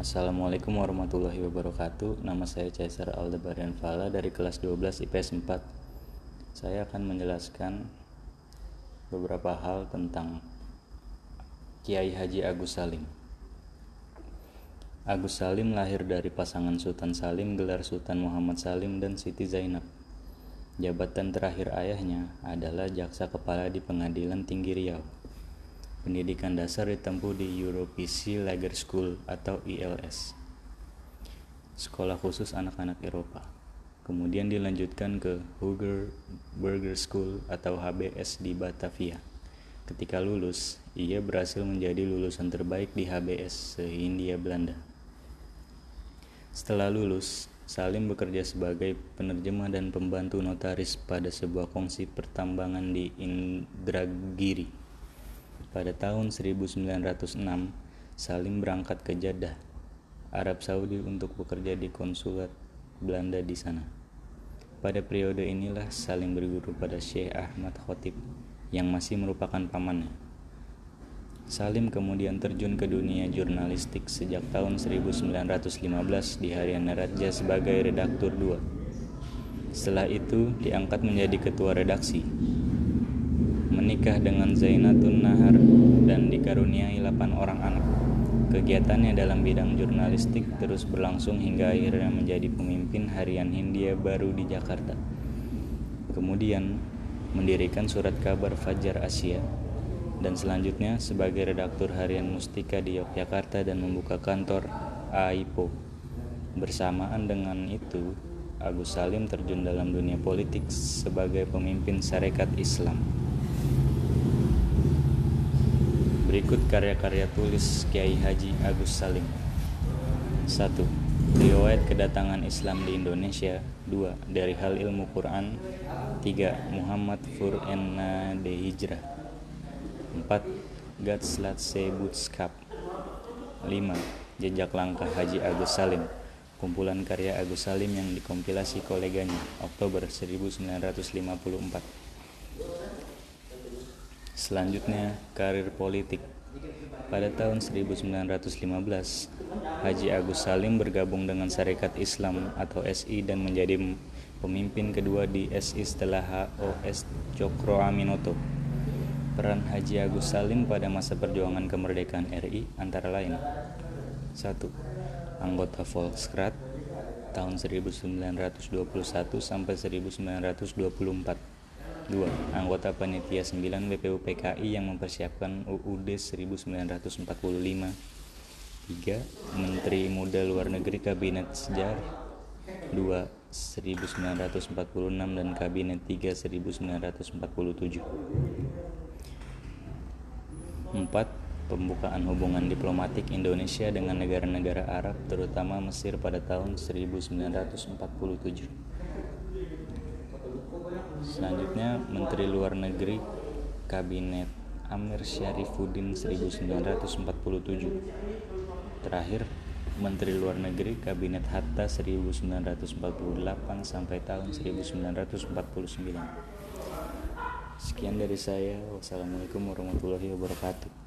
Assalamualaikum warahmatullahi wabarakatuh. Nama saya Caesar Aldebaran Fala dari kelas 12 IPS 4 Saya akan menjelaskan beberapa hal tentang Kiai Haji Agus Salim. Agus Salim lahir dari pasangan Sultan Salim, gelar Sultan Muhammad Salim dan Siti Zainab. Jabatan terakhir ayahnya adalah Jaksa Kepala di Pengadilan Tinggi Riau Pendidikan dasar ditempuh di European Lager School atau ILS, sekolah khusus anak-anak Eropa. Kemudian dilanjutkan ke Huger Burger School atau HBS di Batavia. Ketika lulus, ia berhasil menjadi lulusan terbaik di HBS se-Hindia Belanda. Setelah lulus, Salim bekerja sebagai penerjemah dan pembantu notaris pada sebuah kongsi pertambangan di Indragiri. Pada tahun 1906, Salim berangkat ke Jeddah, Arab Saudi untuk bekerja di konsulat Belanda di sana. Pada periode inilah Salim berguru pada Syekh Ahmad Khotib yang masih merupakan pamannya. Salim kemudian terjun ke dunia jurnalistik sejak tahun 1915 di Harian Raja sebagai redaktur 2. Setelah itu diangkat menjadi ketua redaksi menikah dengan Zainatun Nahar dan dikaruniai 8 orang anak. Kegiatannya dalam bidang jurnalistik terus berlangsung hingga akhirnya menjadi pemimpin harian Hindia baru di Jakarta. Kemudian mendirikan surat kabar Fajar Asia dan selanjutnya sebagai redaktur harian Mustika di Yogyakarta dan membuka kantor AIPO. Bersamaan dengan itu, Agus Salim terjun dalam dunia politik sebagai pemimpin Sarekat Islam. Berikut karya-karya tulis Kiai Haji Agus Salim 1. Riwayat kedatangan Islam di Indonesia 2. Dari hal ilmu Quran 3. Muhammad Fur'enna de Hijrah 4. Gatslatse Bootskap 5. Jejak langkah Haji Agus Salim Kumpulan karya Agus Salim yang dikompilasi koleganya Oktober 1954 Selanjutnya, karir politik. Pada tahun 1915, Haji Agus Salim bergabung dengan Sarekat Islam atau SI dan menjadi pemimpin kedua di SI setelah HOS Cokro Aminoto. Peran Haji Agus Salim pada masa perjuangan kemerdekaan RI antara lain 1. Anggota Volksrat tahun 1921 sampai 1924 2. Anggota Panitia 9 BPUPKI yang mempersiapkan UUD 1945 3. Menteri Muda Luar Negeri Kabinet Sejarah 2. 1946 dan Kabinet 3 1947 4. Pembukaan hubungan diplomatik Indonesia dengan negara-negara Arab terutama Mesir pada tahun 1947 Selanjutnya Menteri Luar Negeri Kabinet Amir Syarifuddin 1947 Terakhir Menteri Luar Negeri Kabinet Hatta 1948 sampai tahun 1949 Sekian dari saya. Wassalamualaikum warahmatullahi wabarakatuh